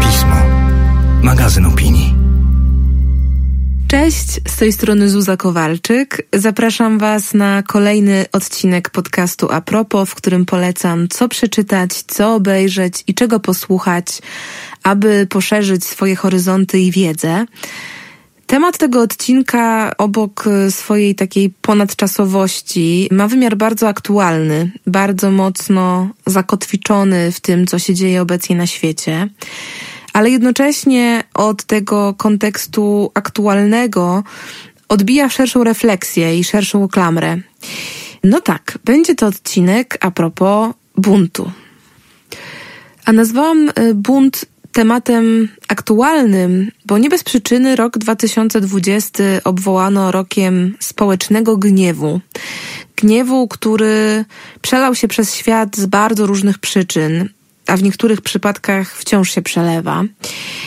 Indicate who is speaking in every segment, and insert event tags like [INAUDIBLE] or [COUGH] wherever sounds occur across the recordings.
Speaker 1: Pismo. Magazyn opinii.
Speaker 2: Cześć, z tej strony Zuza Kowalczyk. Zapraszam Was na kolejny odcinek podcastu A propos, w którym polecam, co przeczytać, co obejrzeć i czego posłuchać, aby poszerzyć swoje horyzonty i wiedzę. Temat tego odcinka, obok swojej takiej ponadczasowości, ma wymiar bardzo aktualny, bardzo mocno zakotwiczony w tym, co się dzieje obecnie na świecie ale jednocześnie od tego kontekstu aktualnego odbija szerszą refleksję i szerszą klamrę. No tak, będzie to odcinek a propos buntu. A nazwałam y, bunt tematem aktualnym, bo nie bez przyczyny rok 2020 obwołano rokiem społecznego gniewu. Gniewu, który przelał się przez świat z bardzo różnych przyczyn a w niektórych przypadkach wciąż się przelewa.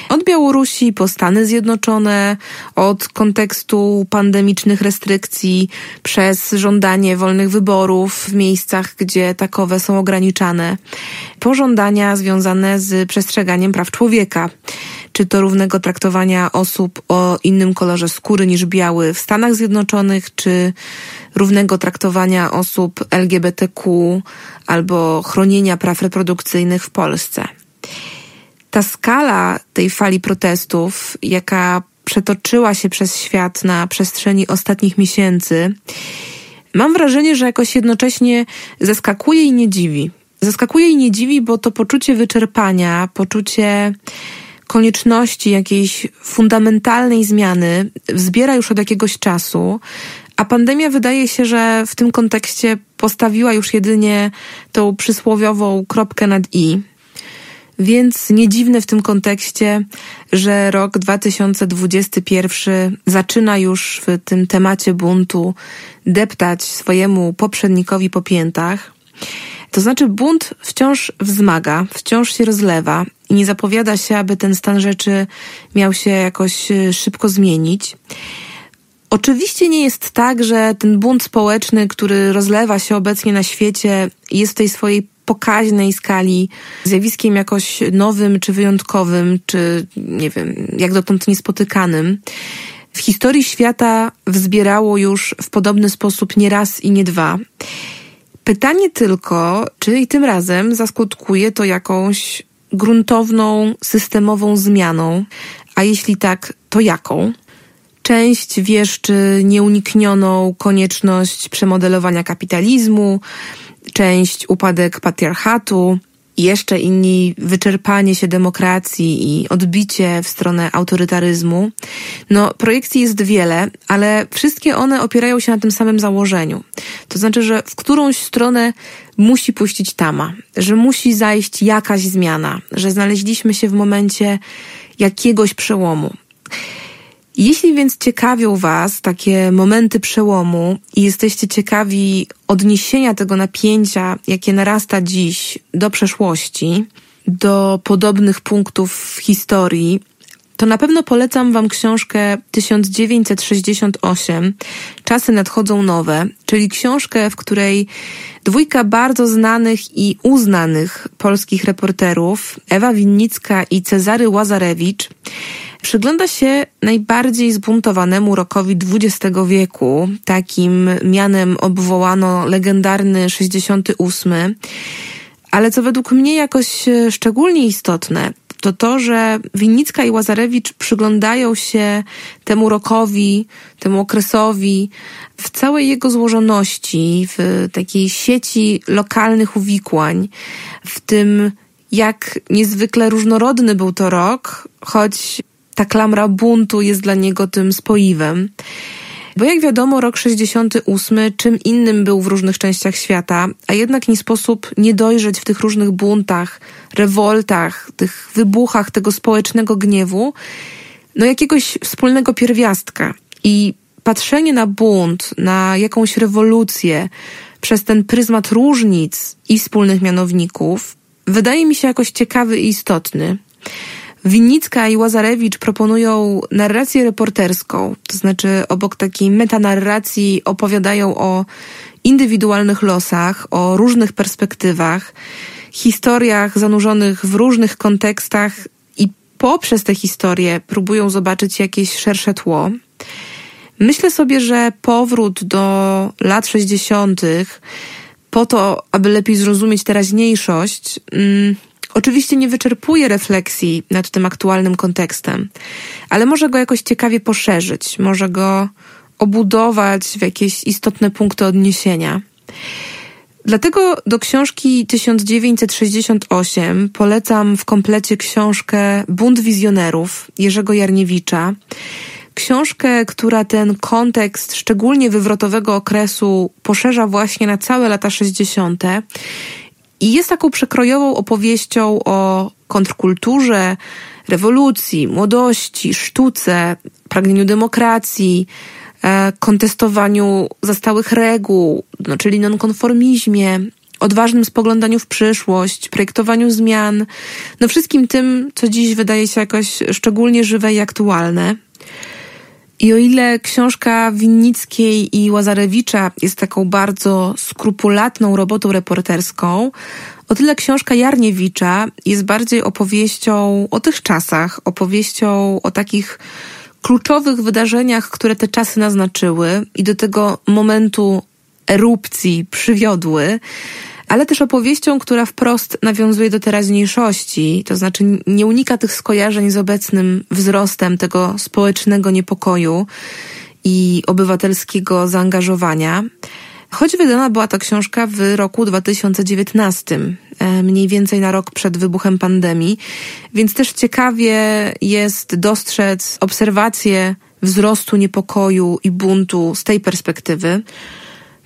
Speaker 2: Od Białorusi po Stany Zjednoczone, od kontekstu pandemicznych restrykcji, przez żądanie wolnych wyborów w miejscach, gdzie takowe są ograniczane, po żądania związane z przestrzeganiem praw człowieka czy to równego traktowania osób o innym kolorze skóry niż biały w Stanach Zjednoczonych, czy równego traktowania osób LGBTQ albo chronienia praw reprodukcyjnych w Polsce. Ta skala tej fali protestów, jaka przetoczyła się przez świat na przestrzeni ostatnich miesięcy, mam wrażenie, że jakoś jednocześnie zaskakuje i nie dziwi. Zaskakuje i nie dziwi, bo to poczucie wyczerpania, poczucie konieczności jakiejś fundamentalnej zmiany wzbiera już od jakiegoś czasu, a pandemia wydaje się, że w tym kontekście postawiła już jedynie tą przysłowiową kropkę nad i. Więc nie dziwne w tym kontekście, że rok 2021 zaczyna już w tym temacie buntu deptać swojemu poprzednikowi po piętach. To znaczy bunt wciąż wzmaga, wciąż się rozlewa i nie zapowiada się, aby ten stan rzeczy miał się jakoś e, szybko zmienić. Oczywiście nie jest tak, że ten bunt społeczny, który rozlewa się obecnie na świecie, jest w tej swojej pokaźnej skali zjawiskiem jakoś nowym czy wyjątkowym, czy nie wiem, jak dotąd niespotykanym. W historii świata wzbierało już w podobny sposób nie raz i nie dwa. Pytanie tylko, czy i tym razem zaskutkuje to jakąś gruntowną, systemową zmianą, a jeśli tak, to jaką? Część wieszczy nieuniknioną konieczność przemodelowania kapitalizmu, część upadek patriarchatu, jeszcze inni wyczerpanie się demokracji i odbicie w stronę autorytaryzmu. No, projekcji jest wiele, ale wszystkie one opierają się na tym samym założeniu. To znaczy, że w którąś stronę musi puścić tama, że musi zajść jakaś zmiana, że znaleźliśmy się w momencie jakiegoś przełomu. Jeśli więc ciekawią Was takie momenty przełomu i jesteście ciekawi odniesienia tego napięcia, jakie narasta dziś do przeszłości, do podobnych punktów w historii, to na pewno polecam Wam książkę 1968 Czasy nadchodzą nowe, czyli książkę, w której dwójka bardzo znanych i uznanych polskich reporterów, Ewa Winnicka i Cezary Łazarewicz, przygląda się najbardziej zbuntowanemu rokowi XX wieku. Takim mianem obwołano legendarny 68. Ale co według mnie jakoś e, szczególnie istotne, to to, że Winnicka i Łazarewicz przyglądają się temu rokowi, temu okresowi w całej jego złożoności, w takiej sieci lokalnych uwikłań, w tym jak niezwykle różnorodny był to rok, choć ta klamra buntu jest dla niego tym spoiwem. Bo jak wiadomo, rok 68 czym innym był w różnych częściach świata, a jednak nie sposób nie dojrzeć w tych różnych buntach, rewoltach, tych wybuchach tego społecznego gniewu, no jakiegoś wspólnego pierwiastka. I patrzenie na bunt, na jakąś rewolucję przez ten pryzmat różnic i wspólnych mianowników, wydaje mi się jakoś ciekawy i istotny. Winnicka i Łazarewicz proponują narrację reporterską, to znaczy obok takiej metanarracji opowiadają o indywidualnych losach, o różnych perspektywach, historiach zanurzonych w różnych kontekstach i poprzez te historie próbują zobaczyć jakieś szersze tło. Myślę sobie, że powrót do lat 60. po to, aby lepiej zrozumieć teraźniejszość, mm, oczywiście nie wyczerpuje refleksji nad tym aktualnym kontekstem, ale może go jakoś ciekawie poszerzyć, może go obudować w jakieś istotne punkty odniesienia. Dlatego do książki 1968 polecam w komplecie książkę Bunt Wizjonerów Jerzego Jarniewicza. Książkę, która ten kontekst szczególnie wywrotowego okresu poszerza właśnie na całe lata 60. I jest taką przekrojową opowieścią o kontrkulturze, rewolucji, młodości, sztuce, pragnieniu demokracji, e, kontestowaniu zastałych reguł, no, czyli nonkonformizmie, odważnym spoglądaniu w przyszłość, projektowaniu zmian, no wszystkim tym, co dziś wydaje się jakoś szczególnie żywe i aktualne. I o ile książka Winnickiej i Łazarewicza jest taką bardzo skrupulatną robotą reporterską, o tyle książka Jarniewicza jest bardziej opowieścią o tych czasach, opowieścią o takich kluczowych wydarzeniach, które te czasy naznaczyły i do tego momentu erupcji przywiodły, ale też opowieścią, która wprost nawiązuje do teraźniejszości, to znaczy nie unika tych skojarzeń z obecnym wzrostem tego społecznego niepokoju i obywatelskiego zaangażowania. Choć wydana była ta książka w roku 2019, e, mniej więcej na rok przed wybuchem pandemii, więc też ciekawie jest dostrzec obserwacje wzrostu niepokoju i buntu z tej perspektywy.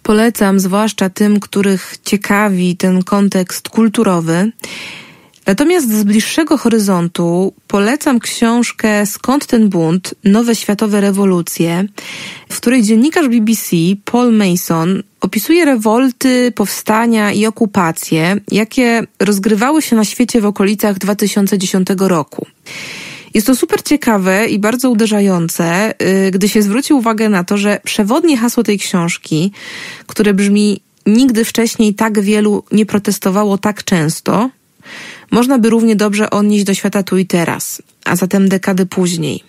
Speaker 2: Polecam zwłaszcza tym, których ciekawi ten kontekst kulturowy. Natomiast z bliższego horyzontu polecam książkę Skąd ten bunt? Nowe światowe rewolucje, w której dziennikarz BBC Paul Mason opisuje rewolty, powstania i okupacje, jakie rozgrywały się na świecie w okolicach 2010 roku. Jest to super ciekawe i bardzo uderzające, y, gdy się zwróci uwagę na to, że przewodnie hasło tej książki, które brzmi nigdy wcześniej tak wielu nie protestowało tak często, można by równie dobrze odnieść do świata tu i teraz, a zatem dekady później.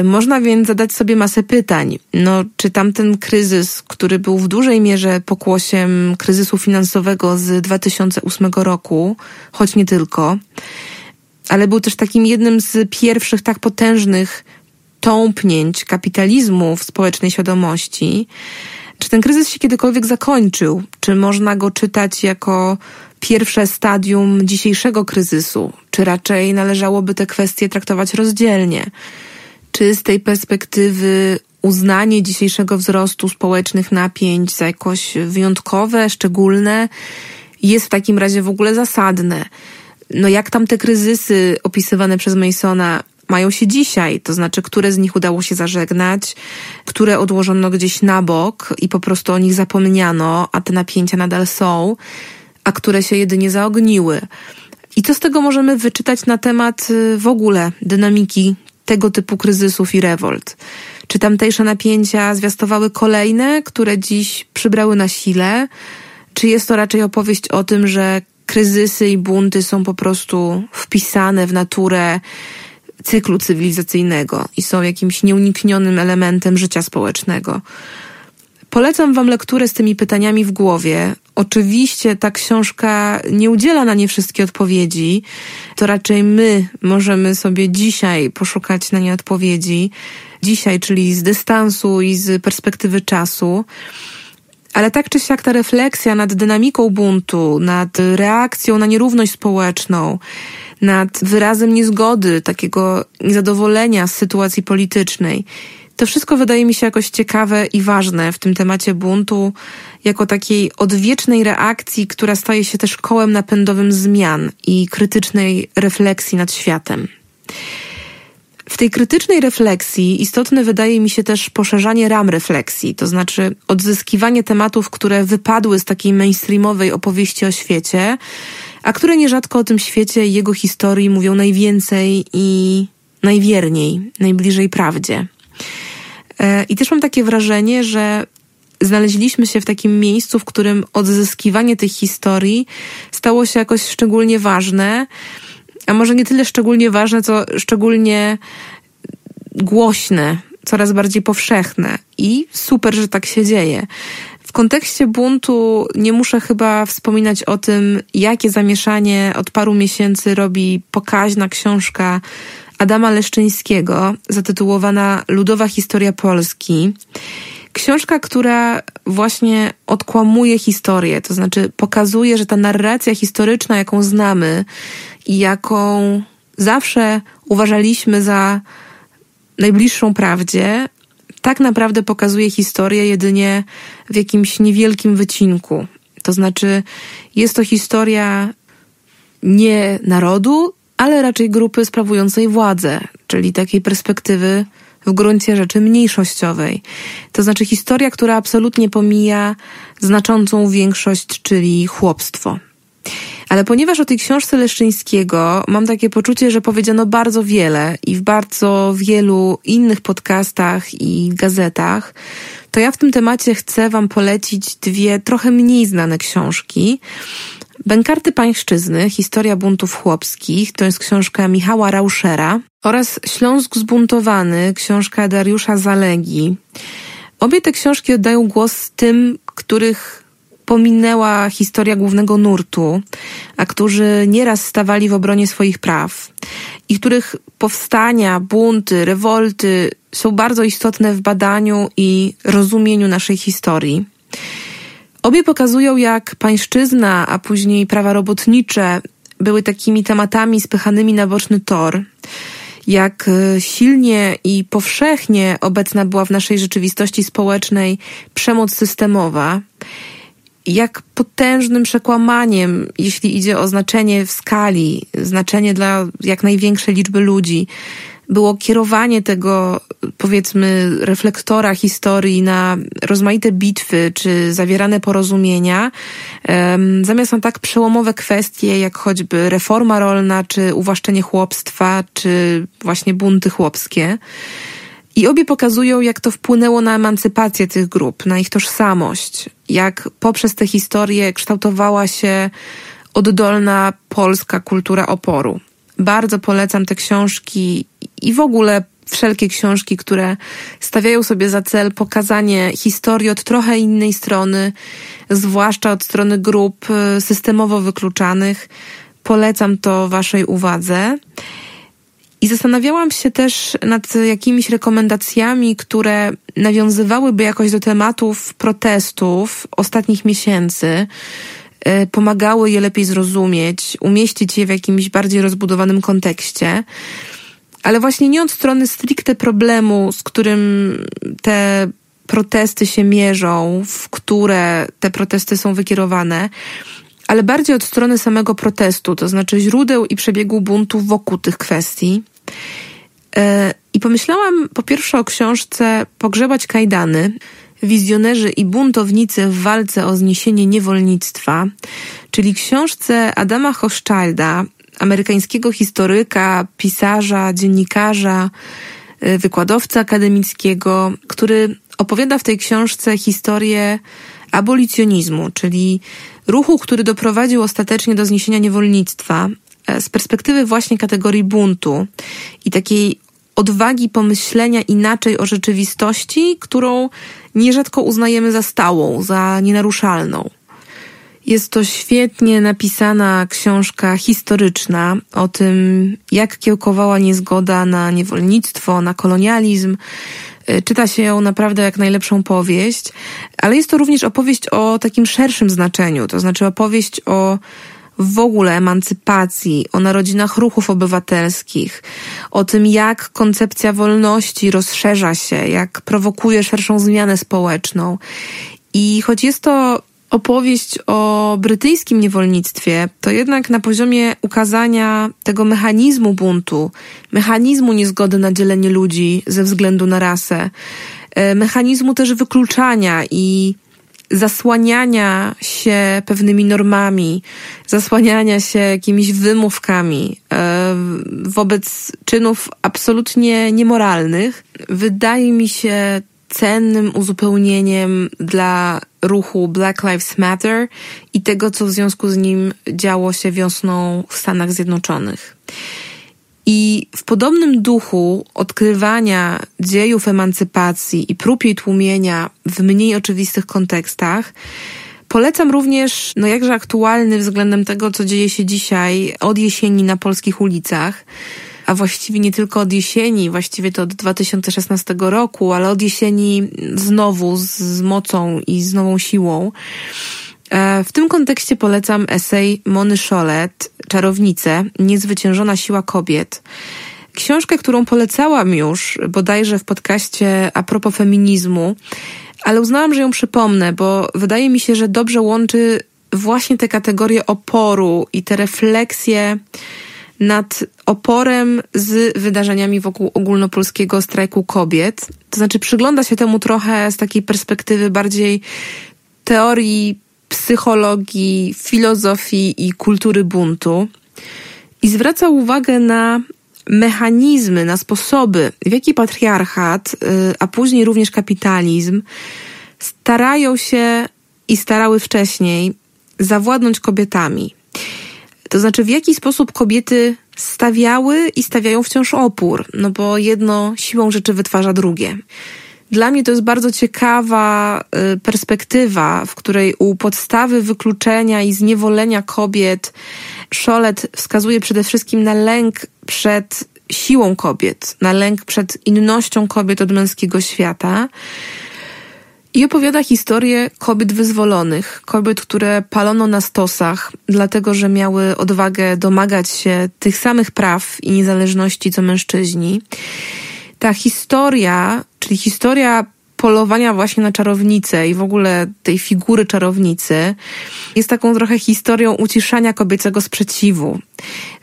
Speaker 2: Y, można więc zadać sobie masę pytań. No, czy tamten kryzys, który był w dużej mierze pokłosiem kryzysu finansowego z 2008 roku, choć nie tylko, ale był też takim jednym z pierwszych tak potężnych tąpnięć kapitalizmu w społecznej świadomości. Czy ten kryzys się kiedykolwiek zakończył? Czy można go czytać jako pierwsze stadium dzisiejszego kryzysu? Czy raczej należałoby te kwestie traktować rozdzielnie? Czy z tej perspektywy uznanie dzisiejszego wzrostu społecznych napięć za jakoś wyjątkowe, szczególne jest w takim razie w ogóle zasadne? No jak tam te kryzysy opisywane przez Masona mają się dzisiaj, to znaczy, które z nich udało się zażegnać, które odłożono gdzieś na bok i po prostu o nich zapomniano, a te napięcia nadal są, a które się jedynie zaogniły. I co z tego możemy wyczytać na temat y, w ogóle dynamiki tego typu kryzysów i rewolt? Czy tamtejsze napięcia zwiastowały kolejne, które dziś przybrały na sile? Czy jest to raczej opowieść o tym, że kryzysy i bunty są po prostu wpisane w naturę cyklu cywilizacyjnego i są jakimś nieuniknionym elementem życia społecznego. Polecam Wam lekturę z tymi pytaniami w głowie. Oczywiście ta książka nie udziela na nie wszystkie odpowiedzi. To raczej my możemy sobie dzisiaj poszukać na nie odpowiedzi. Dzisiaj, czyli z dystansu i z perspektywy czasu. Ale tak czy siak ta refleksja nad dynamiką buntu, nad reakcją na nierówność społeczną, nad wyrazem niezgody, takiego niezadowolenia z sytuacji politycznej, to wszystko wydaje mi się jakoś ciekawe i ważne w tym temacie buntu, jako takiej odwiecznej reakcji, która staje się też kołem napędowym zmian i krytycznej refleksji nad światem. W tej krytycznej refleksji istotne wydaje mi się też poszerzanie ram refleksji, to znaczy odzyskiwanie tematów, które wypadły z takiej mainstreamowej opowieści o świecie, a które nierzadko o tym świecie i jego historii mówią najwięcej i najwierniej, najbliżej prawdzie. E, I też mam takie wrażenie, że znaleźliśmy się w takim miejscu, w którym odzyskiwanie tych historii stało się jakoś szczególnie ważne, a może nie tyle szczególnie ważne, co szczególnie głośne, coraz bardziej powszechne. I super, że tak się dzieje. W kontekście buntu nie muszę chyba wspominać o tym, jakie zamieszanie od paru miesięcy robi pokaźna książka Adama Leszczyńskiego, zatytułowana Ludowa Historia Polski. Książka, która właśnie odkłamuje historię, to znaczy pokazuje, że ta narracja historyczna, jaką znamy i jaką zawsze uważaliśmy za najbliższą prawdzie, tak naprawdę pokazuje historię jedynie w jakimś niewielkim wycinku. To znaczy, jest to historia nie narodu, ale raczej grupy sprawującej władzę, czyli takiej perspektywy w gruncie rzeczy mniejszościowej. To znaczy historia, która absolutnie pomija znaczącą większość, czyli chłopstwo. Ale ponieważ o tej książce Leszczyńskiego mam takie poczucie, że powiedziano bardzo wiele i w bardzo wielu innych podcastach i gazetach, to ja w tym temacie chcę Wam polecić dwie trochę mniej znane książki. Bękarty Pańszczyzny, Historia buntów chłopskich, to jest książka Michała Rauschera oraz Śląsk zbuntowany, książka Dariusza Zalegi. Obie te książki oddają głos tym, których pominęła historia głównego nurtu, a którzy nieraz stawali w obronie swoich praw i których powstania, bunty, rewolty są bardzo istotne w badaniu i rozumieniu naszej historii. Obie pokazują, jak pańszczyzna, a później prawa robotnicze były takimi tematami spychanymi na boczny tor, jak e, silnie i powszechnie obecna była w naszej rzeczywistości społecznej przemoc systemowa jak potężnym przekłamaniem, jeśli idzie o znaczenie w skali, znaczenie dla jak największej liczby ludzi, było kierowanie tego, powiedzmy, reflektora historii na rozmaite bitwy czy zawierane porozumienia, um, zamiast na tak przełomowe kwestie, jak choćby reforma rolna, czy uwłaszczenie chłopstwa, czy właśnie bunty chłopskie. I obie pokazują, jak to wpłynęło na emancypację tych grup, na ich tożsamość, jak poprzez te historie kształtowała się oddolna polska kultura oporu. Bardzo polecam te książki i w ogóle wszelkie książki, które stawiają sobie za cel pokazanie historii od trochę innej strony, zwłaszcza od strony grup y, systemowo wykluczanych. Polecam to Waszej uwadze. I zastanawiałam się też nad jakimiś rekomendacjami, które nawiązywałyby jakoś do tematów protestów ostatnich miesięcy, e, pomagały je lepiej zrozumieć, umieścić je w jakimś bardziej rozbudowanym kontekście. Ale właśnie nie od strony stricte problemu, z którym te protesty się mierzą, w które te protesty są wykierowane, ale bardziej od strony samego protestu, to znaczy źródeł i przebiegu buntu wokół tych kwestii. I pomyślałam po pierwsze o książce Pogrzebać kajdany, wizjonerzy i buntownicy w walce o zniesienie niewolnictwa, czyli książce Adama Hochschilda, amerykańskiego historyka, pisarza, dziennikarza, e, wykładowcy akademickiego, który opowiada w tej książce historię abolicjonizmu, czyli ruchu, który doprowadził ostatecznie do zniesienia niewolnictwa, z perspektywy właśnie kategorii buntu i takiej odwagi pomyślenia inaczej o rzeczywistości, którą nierzadko uznajemy za stałą, za nienaruszalną. Jest to świetnie napisana książka historyczna o tym, jak kiełkowała niezgoda na niewolnictwo, na kolonializm. E, czyta się ją naprawdę jak najlepszą powieść, ale jest to również opowieść o takim szerszym znaczeniu, to znaczy opowieść o w ogóle emancypacji, o narodzinach ruchów obywatelskich, o tym, jak koncepcja wolności rozszerza się, jak prowokuje szerszą zmianę społeczną. I choć jest to opowieść o brytyjskim niewolnictwie, to jednak na poziomie ukazania tego mechanizmu buntu, mechanizmu niezgody na dzielenie ludzi ze względu na rasę, e, mechanizmu też wykluczania i zasłaniania się pewnymi normami, zasłaniania się jakimiś wymówkami e, wobec czynów absolutnie niemoralnych, wydaje mi się cennym uzupełnieniem dla ruchu Black Lives Matter i tego, co w związku z nim działo się wiosną w Stanach Zjednoczonych. I w podobnym duchu odkrywania dziejów emancypacji i prób jej tłumienia w mniej oczywistych kontekstach, polecam również, no jakże aktualny względem tego, co dzieje się dzisiaj od jesieni na polskich ulicach, a właściwie nie tylko od jesieni, właściwie to od 2016 roku, ale od jesieni znowu z mocą i z nową siłą. E, w tym kontekście polecam esej Mony Szolet, Czarownice, Niezwyciężona siła kobiet. Książkę, którą polecałam już bodajże w podcaście a propos feminizmu, ale uznałam, że ją przypomnę, bo wydaje mi się, że dobrze łączy właśnie te kategorie oporu i te refleksje nad oporem z wydarzeniami wokół ogólnopolskiego strajku kobiet. To znaczy przygląda się temu trochę z takiej perspektywy bardziej teorii psychologii, filozofii i kultury buntu i zwraca uwagę na mechanizmy, na sposoby, w jaki patriarchat, y, a później również kapitalizm starają się i starały wcześniej zawładnąć kobietami. To znaczy, w jaki sposób kobiety stawiały i stawiają wciąż opór, no bo jedno siłą rzeczy wytwarza drugie. Dla mnie to jest bardzo ciekawa y, perspektywa, w której u podstawy wykluczenia i zniewolenia kobiet Szolet wskazuje przede wszystkim na lęk przed siłą kobiet, na lęk przed innością kobiet od męskiego świata. I opowiada historię kobiet wyzwolonych, kobiet, które palono na stosach, dlatego że miały odwagę domagać się tych samych praw i niezależności co mężczyźni ta historia, czyli historia polowania właśnie na czarownicę i w ogóle tej figury czarownicy jest taką trochę historią uciszania kobiecego sprzeciwu.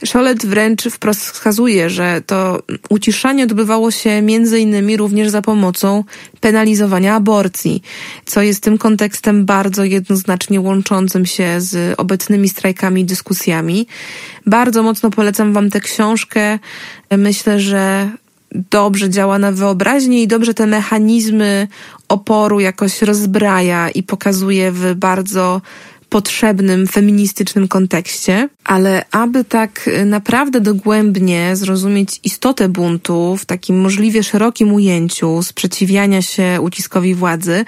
Speaker 2: Szolet wręcz wprost wskazuje, że to uciszanie odbywało się między innymi również za pomocą penalizowania aborcji, co jest tym kontekstem bardzo jednoznacznie łączącym się z obecnymi strajkami i dyskusjami. Bardzo mocno polecam Wam tę książkę. Myślę, że dobrze działa na wyobraźnię i dobrze te mechanizmy oporu jakoś rozbraja i pokazuje w bardzo potrzebnym, feministycznym kontekście, ale aby tak naprawdę dogłębnie zrozumieć istotę buntu w takim możliwie szerokim ujęciu sprzeciwiania się uciskowi władzy,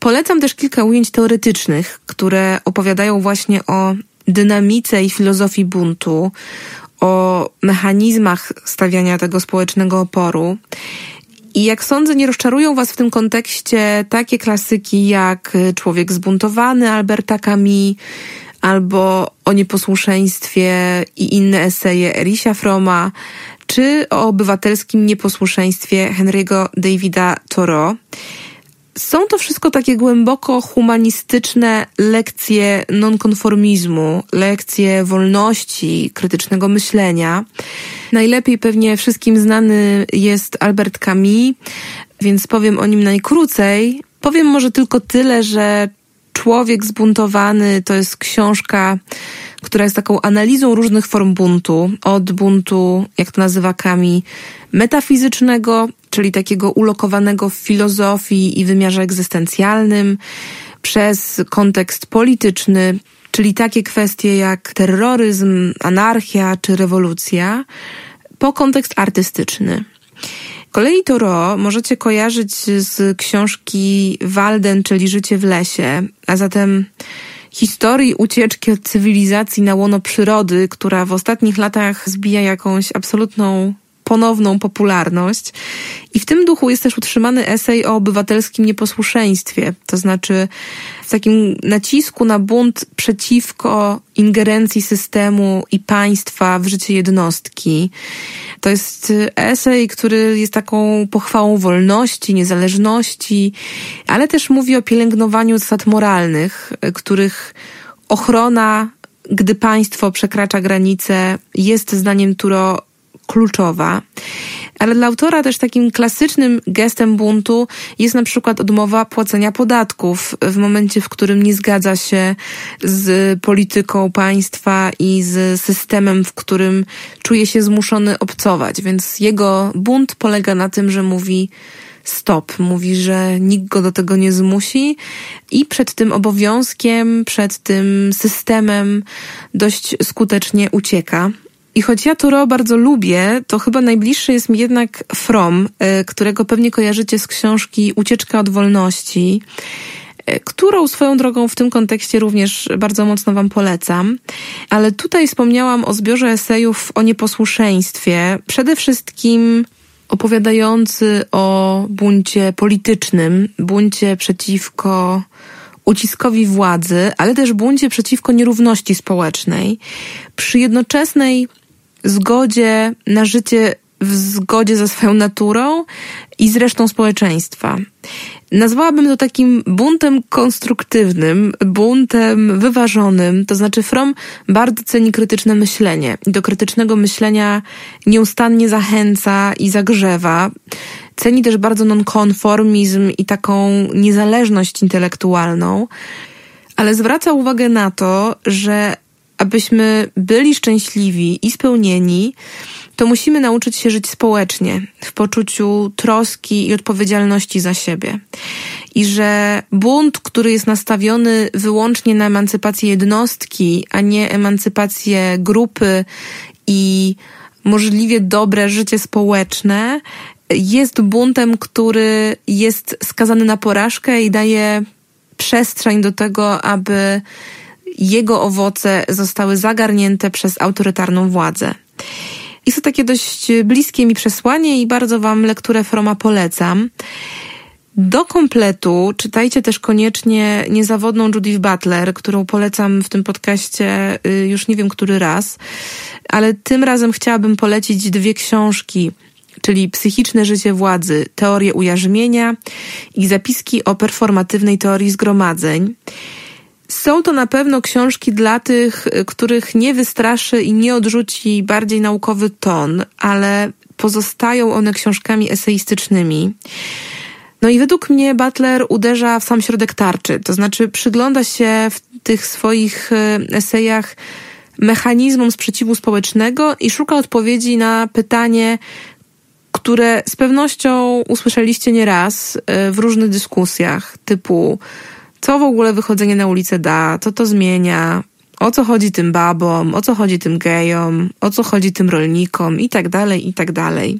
Speaker 2: polecam też kilka ujęć teoretycznych, które opowiadają właśnie o dynamice i filozofii buntu, o mechanizmach stawiania tego społecznego oporu. I jak sądzę, nie rozczarują Was w tym kontekście takie klasyki jak Człowiek zbuntowany Alberta Camus, albo o nieposłuszeństwie i inne eseje Erisia Froma, czy o obywatelskim nieposłuszeństwie Henry'ego Davida Thoreau. Są to wszystko takie głęboko humanistyczne lekcje nonkonformizmu, lekcje wolności, krytycznego myślenia. Najlepiej pewnie wszystkim znany jest Albert Camus, więc powiem o nim najkrócej. Powiem może tylko tyle, że Człowiek zbuntowany to jest książka, która jest taką analizą różnych form buntu. Od buntu, jak to nazywa Kami, metafizycznego, czyli takiego ulokowanego w filozofii i wymiarze egzystencjalnym, przez kontekst polityczny, czyli takie kwestie jak terroryzm, anarchia czy rewolucja, po kontekst artystyczny. Kolei Toro możecie kojarzyć z książki Walden, czyli Życie w lesie, a zatem historii ucieczki od cywilizacji na łono przyrody, która w ostatnich latach zbija jakąś absolutną ponowną popularność. I w tym duchu jest też utrzymany esej o obywatelskim nieposłuszeństwie, to znaczy w takim nacisku na bunt przeciwko ingerencji systemu i państwa w życie jednostki. To jest esej, który jest taką pochwałą wolności, niezależności, ale też mówi o pielęgnowaniu zasad moralnych, których ochrona gdy państwo przekracza granice, jest zdaniem Turo kluczowa. Ale dla autora też takim klasycznym gestem buntu jest na przykład odmowa płacenia podatków w momencie, w którym nie zgadza się z polityką państwa i z systemem, w którym czuje się zmuszony obcować. Więc jego bunt polega na tym, że mówi stop. Mówi, że nikt go do tego nie zmusi i przed tym obowiązkiem, przed tym systemem dość skutecznie ucieka. I choć ja Toro bardzo lubię, to chyba najbliższy jest mi jednak From, y, którego pewnie kojarzycie z książki Ucieczka od wolności y, którą swoją drogą w tym kontekście również bardzo mocno Wam polecam. Ale tutaj wspomniałam o zbiorze esejów o nieposłuszeństwie. Przede wszystkim opowiadający o buncie politycznym, buncie przeciwko uciskowi władzy, ale też buncie przeciwko nierówności społecznej, przy jednoczesnej zgodzie na życie w zgodzie ze swoją naturą i z resztą społeczeństwa. Nazwałabym to takim buntem konstruktywnym, buntem wyważonym, to znaczy From bardzo ceni krytyczne myślenie i do krytycznego myślenia nieustannie zachęca i zagrzewa. Ceni też bardzo nonkonformizm i taką niezależność intelektualną, ale zwraca uwagę na to, że abyśmy byli szczęśliwi i spełnieni, to musimy nauczyć się żyć społecznie, w poczuciu troski i odpowiedzialności za siebie. I że bunt, który jest nastawiony wyłącznie na emancypację jednostki, a nie emancypację grupy i możliwie dobre życie społeczne, jest buntem, który jest skazany na porażkę i daje przestrzeń do tego, aby jego owoce zostały zagarnięte przez autorytarną władzę. Jest to takie dość bliskie mi przesłanie i bardzo Wam lekturę Froma polecam. Do kompletu czytajcie też koniecznie niezawodną Judith Butler, którą polecam w tym podcaście y, już nie wiem który raz, ale tym razem chciałabym polecić dwie książki, czyli Psychiczne życie władzy, teorie ujarzmienia i zapiski o performatywnej teorii zgromadzeń. Są to na pewno książki dla tych, których nie wystraszy i nie odrzuci bardziej naukowy ton, ale pozostają one książkami eseistycznymi. No i według mnie Butler uderza w sam środek tarczy, to znaczy przygląda się w tych swoich e, esejach mechanizmom sprzeciwu społecznego i szuka odpowiedzi na pytanie, które z pewnością usłyszeliście nieraz e, w różnych dyskusjach, typu co w ogóle wychodzenie na ulicę da, co to zmienia, o co chodzi tym babom, o co chodzi tym gejom, o co chodzi tym rolnikom? I tak dalej, i tak dalej.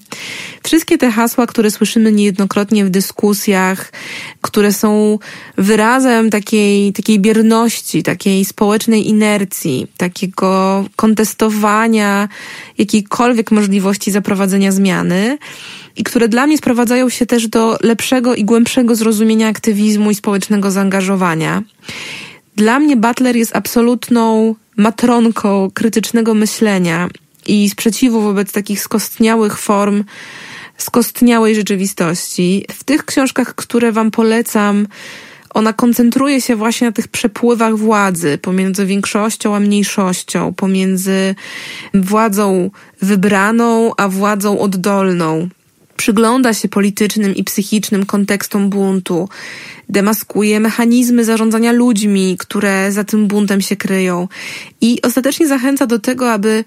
Speaker 2: Wszystkie te hasła, które słyszymy niejednokrotnie w dyskusjach, które są wyrazem takiej, takiej bierności, takiej społecznej inercji, takiego kontestowania jakiejkolwiek możliwości zaprowadzenia zmiany, i które dla mnie sprowadzają się też do lepszego i głębszego zrozumienia aktywizmu i społecznego zaangażowania. Dla mnie Butler jest absolutną matronką krytycznego myślenia i sprzeciwu wobec takich skostniałych form, skostniałej rzeczywistości. W tych książkach, które Wam polecam, ona koncentruje się właśnie na tych przepływach władzy pomiędzy większością a mniejszością, pomiędzy władzą wybraną a władzą oddolną przygląda się politycznym i psychicznym kontekstom buntu, demaskuje mechanizmy zarządzania ludźmi, które za tym buntem się kryją i ostatecznie zachęca do tego, aby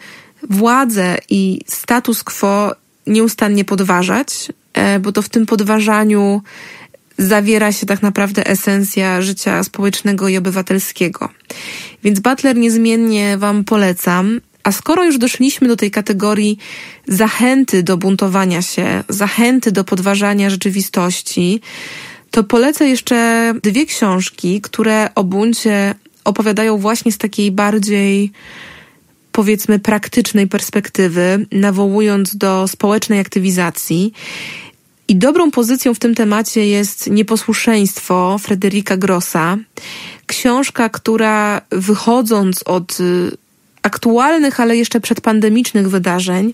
Speaker 2: władzę i status quo nieustannie podważać, e, bo to w tym podważaniu zawiera się tak naprawdę esencja życia społecznego i obywatelskiego. Więc Butler niezmiennie Wam polecam. A skoro już doszliśmy do tej kategorii zachęty do buntowania się, zachęty do podważania rzeczywistości, to polecę jeszcze dwie książki, które o buncie opowiadają właśnie z takiej bardziej powiedzmy praktycznej perspektywy, nawołując do społecznej aktywizacji. I dobrą pozycją w tym temacie jest Nieposłuszeństwo Frederika Grossa. Książka, która wychodząc od aktualnych, ale jeszcze przedpandemicznych wydarzeń,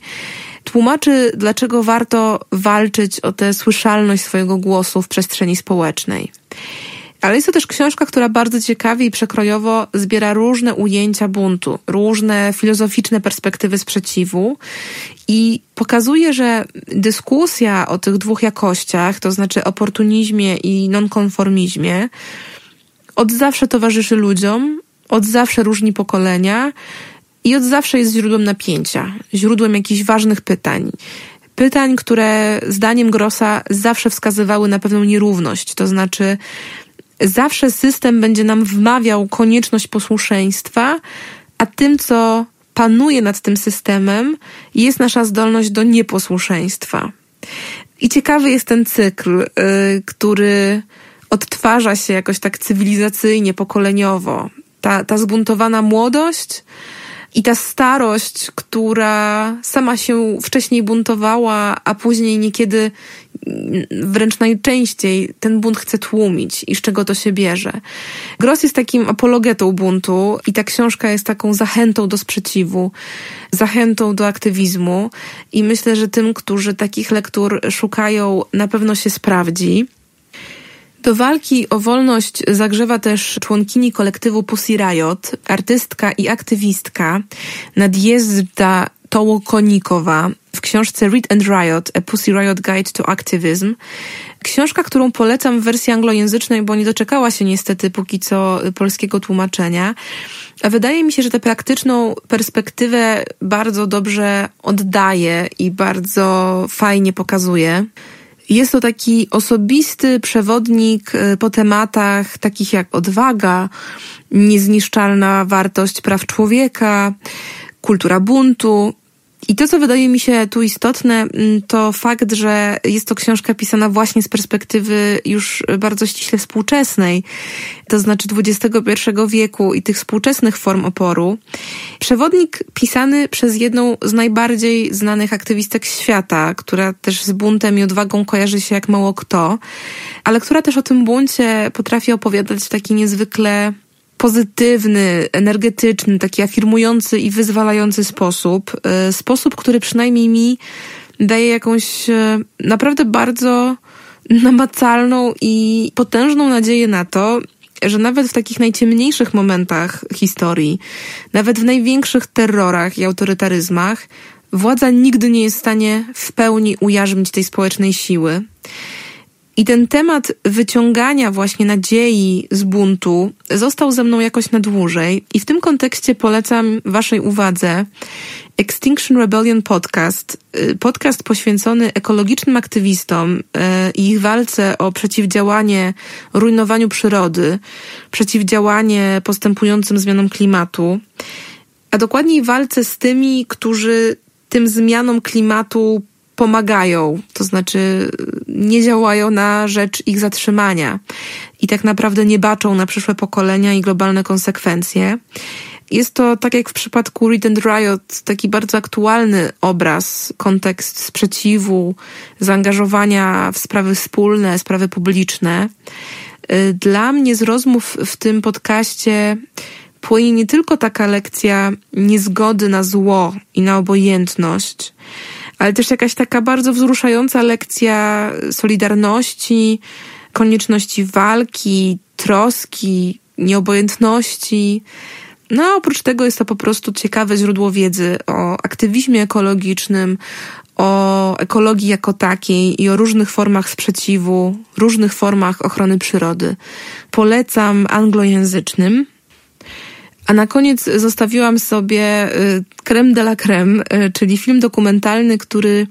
Speaker 2: tłumaczy, dlaczego warto walczyć o tę słyszalność swojego głosu w przestrzeni społecznej. Ale jest to też książka, która bardzo ciekawie i przekrojowo zbiera różne ujęcia buntu, różne filozoficzne perspektywy sprzeciwu i pokazuje, że dyskusja o tych dwóch jakościach, to znaczy oportunizmie i nonkonformizmie, od zawsze towarzyszy ludziom, od zawsze różni pokolenia i od zawsze jest źródłem napięcia, źródłem jakichś ważnych pytań. pytań, które zdaniem Grossa zawsze wskazywały na pewną nierówność. To znaczy, zawsze system będzie nam wmawiał konieczność posłuszeństwa, a tym, co panuje nad tym systemem, jest nasza zdolność do nieposłuszeństwa. I ciekawy jest ten cykl, y, który odtwarza się jakoś tak cywilizacyjnie, pokoleniowo. Ta, ta zbuntowana młodość i ta starość, która sama się wcześniej buntowała, a później niekiedy wręcz najczęściej ten bunt chce tłumić i z czego to się bierze. Gross jest takim apologetą buntu i ta książka jest taką zachętą do sprzeciwu, zachętą do aktywizmu i myślę, że tym, którzy takich lektur szukają, na pewno się sprawdzi. Do walki o wolność zagrzewa też członkini kolektywu Pussy Riot, artystka i aktywistka Nadjeżdża Tołokonikowa w książce Read and Riot, A Pussy Riot Guide to Activism. Książka, którą polecam w wersji anglojęzycznej, bo nie doczekała się niestety póki co polskiego tłumaczenia. A wydaje mi się, że tę praktyczną perspektywę bardzo dobrze oddaje i bardzo fajnie pokazuje. Jest to taki osobisty przewodnik y, po tematach takich jak odwaga, niezniszczalna wartość praw człowieka, kultura buntu, i to, co wydaje mi się tu istotne, mm, to fakt, że jest to książka pisana właśnie z perspektywy już bardzo ściśle współczesnej, to znaczy XXI wieku i tych współczesnych form oporu. Przewodnik pisany przez jedną z najbardziej znanych aktywistek świata, która też z buntem i odwagą kojarzy się jak mało kto, ale która też o tym buncie potrafi opowiadać w taki niezwykle pozytywny, energetyczny, taki afirmujący i wyzwalający sposób. E, sposób, który przynajmniej mi daje jakąś e, naprawdę bardzo namacalną i potężną nadzieję na to, że nawet w takich najciemniejszych momentach historii, nawet w największych terrorach i autorytaryzmach, władza nigdy nie jest w stanie w pełni ujarzmić tej społecznej siły. I ten temat wyciągania właśnie nadziei z buntu został ze mną jakoś na dłużej. I w tym kontekście polecam Waszej uwadze Extinction Rebellion Podcast. Y, podcast poświęcony ekologicznym aktywistom y, i ich walce o przeciwdziałanie rujnowaniu przyrody, przeciwdziałanie postępującym zmianom klimatu, a dokładniej walce z tymi, którzy tym zmianom klimatu pomagają, to znaczy nie działają na rzecz ich zatrzymania i tak naprawdę nie baczą na przyszłe pokolenia i globalne konsekwencje. Jest to, tak jak w przypadku Read and Riot, taki bardzo aktualny obraz, kontekst sprzeciwu, zaangażowania w sprawy wspólne, sprawy publiczne. Dla mnie z rozmów w tym podcaście płynie nie tylko taka lekcja niezgody na zło i na obojętność, ale też jakaś taka bardzo wzruszająca lekcja solidarności, konieczności walki, troski, nieobojętności. No a oprócz tego jest to po prostu ciekawe źródło wiedzy o aktywizmie ekologicznym, o ekologii jako takiej i o różnych formach sprzeciwu, różnych formach ochrony przyrody. Polecam anglojęzycznym. A na koniec zostawiłam sobie y, creme de la creme, y, czyli film dokumentalny, który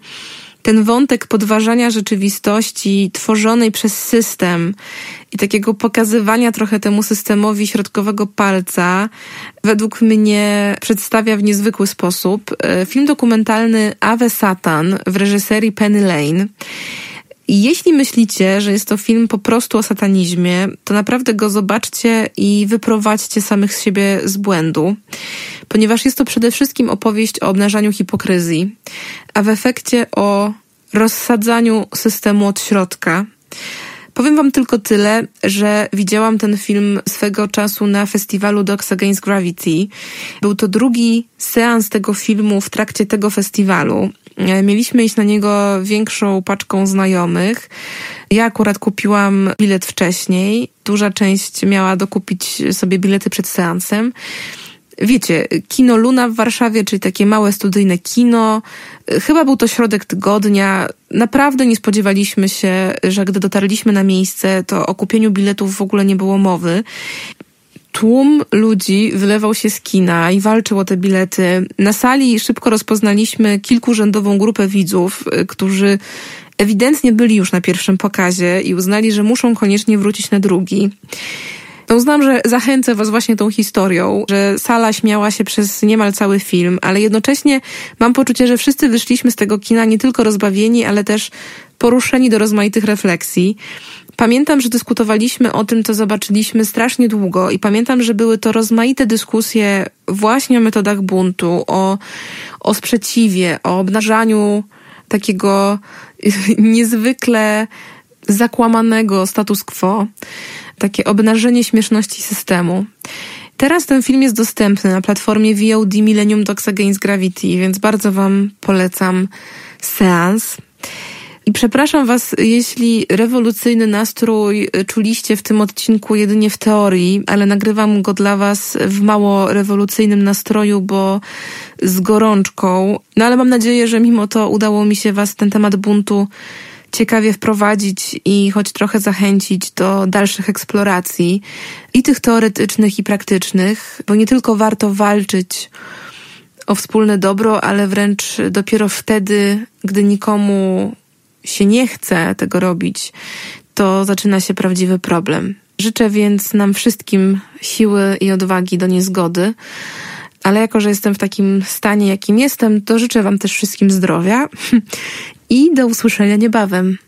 Speaker 2: ten wątek podważania rzeczywistości tworzonej przez system i takiego pokazywania trochę temu systemowi środkowego palca, według mnie przedstawia w niezwykły sposób. Y, film dokumentalny Ave Satan w reżyserii Penny Lane. Jeśli myślicie, że jest to film po prostu o satanizmie, to naprawdę go zobaczcie i wyprowadźcie samych z siebie z błędu, ponieważ jest to przede wszystkim opowieść o obnażaniu hipokryzji, a w efekcie o rozsadzaniu systemu od środka. Powiem wam tylko tyle, że widziałam ten film swego czasu na festiwalu Dogs Against Gravity. Był to drugi seans tego filmu w trakcie tego festiwalu. E, mieliśmy iść na niego większą paczką znajomych. Ja akurat kupiłam bilet wcześniej. Duża część miała dokupić sobie bilety przed seansem. Wiecie, kino Luna w Warszawie, czyli takie małe studyjne kino. Chyba był to środek tygodnia. Naprawdę nie spodziewaliśmy się, że gdy dotarliśmy na miejsce, to o kupieniu biletów w ogóle nie było mowy. tłum ludzi wylewał się z kina i walczył o te bilety. Na sali szybko rozpoznaliśmy kilkurzędową grupę widzów, y, którzy ewidentnie byli już na pierwszym pokazie i uznali, że muszą koniecznie wrócić na drugi. No uznam, że zachęcę Was właśnie tą historią, że sala śmiała się przez niemal cały film, ale jednocześnie mam poczucie, że wszyscy wyszliśmy z tego kina nie tylko rozbawieni, ale też poruszeni do rozmaitych refleksji. Pamiętam, że dyskutowaliśmy o tym, co zobaczyliśmy strasznie długo i pamiętam, że były to rozmaite dyskusje właśnie o metodach buntu, o, o sprzeciwie, o obnażaniu takiego [LAUGHS] niezwykle zakłamanego status quo, takie obnażenie śmieszności systemu. Teraz ten film jest dostępny na platformie VOD Millennium Dogs Against Gravity, więc bardzo Wam polecam seans. I przepraszam Was, jeśli rewolucyjny nastrój czuliście w tym odcinku jedynie w teorii, ale nagrywam go dla Was w mało rewolucyjnym nastroju, bo z gorączką. No ale mam nadzieję, że mimo to udało mi się Was ten temat buntu ciekawie wprowadzić i choć trochę zachęcić do dalszych eksploracji i tych teoretycznych i praktycznych, bo nie tylko warto walczyć o wspólne dobro, ale wręcz dopiero wtedy, gdy nikomu się nie chce tego robić, to zaczyna się prawdziwy problem. Życzę więc nam wszystkim siły i odwagi do niezgody, ale jako, że jestem w takim stanie, jakim jestem, to życzę Wam też wszystkim zdrowia [LAUGHS] i do usłyszenia niebawem.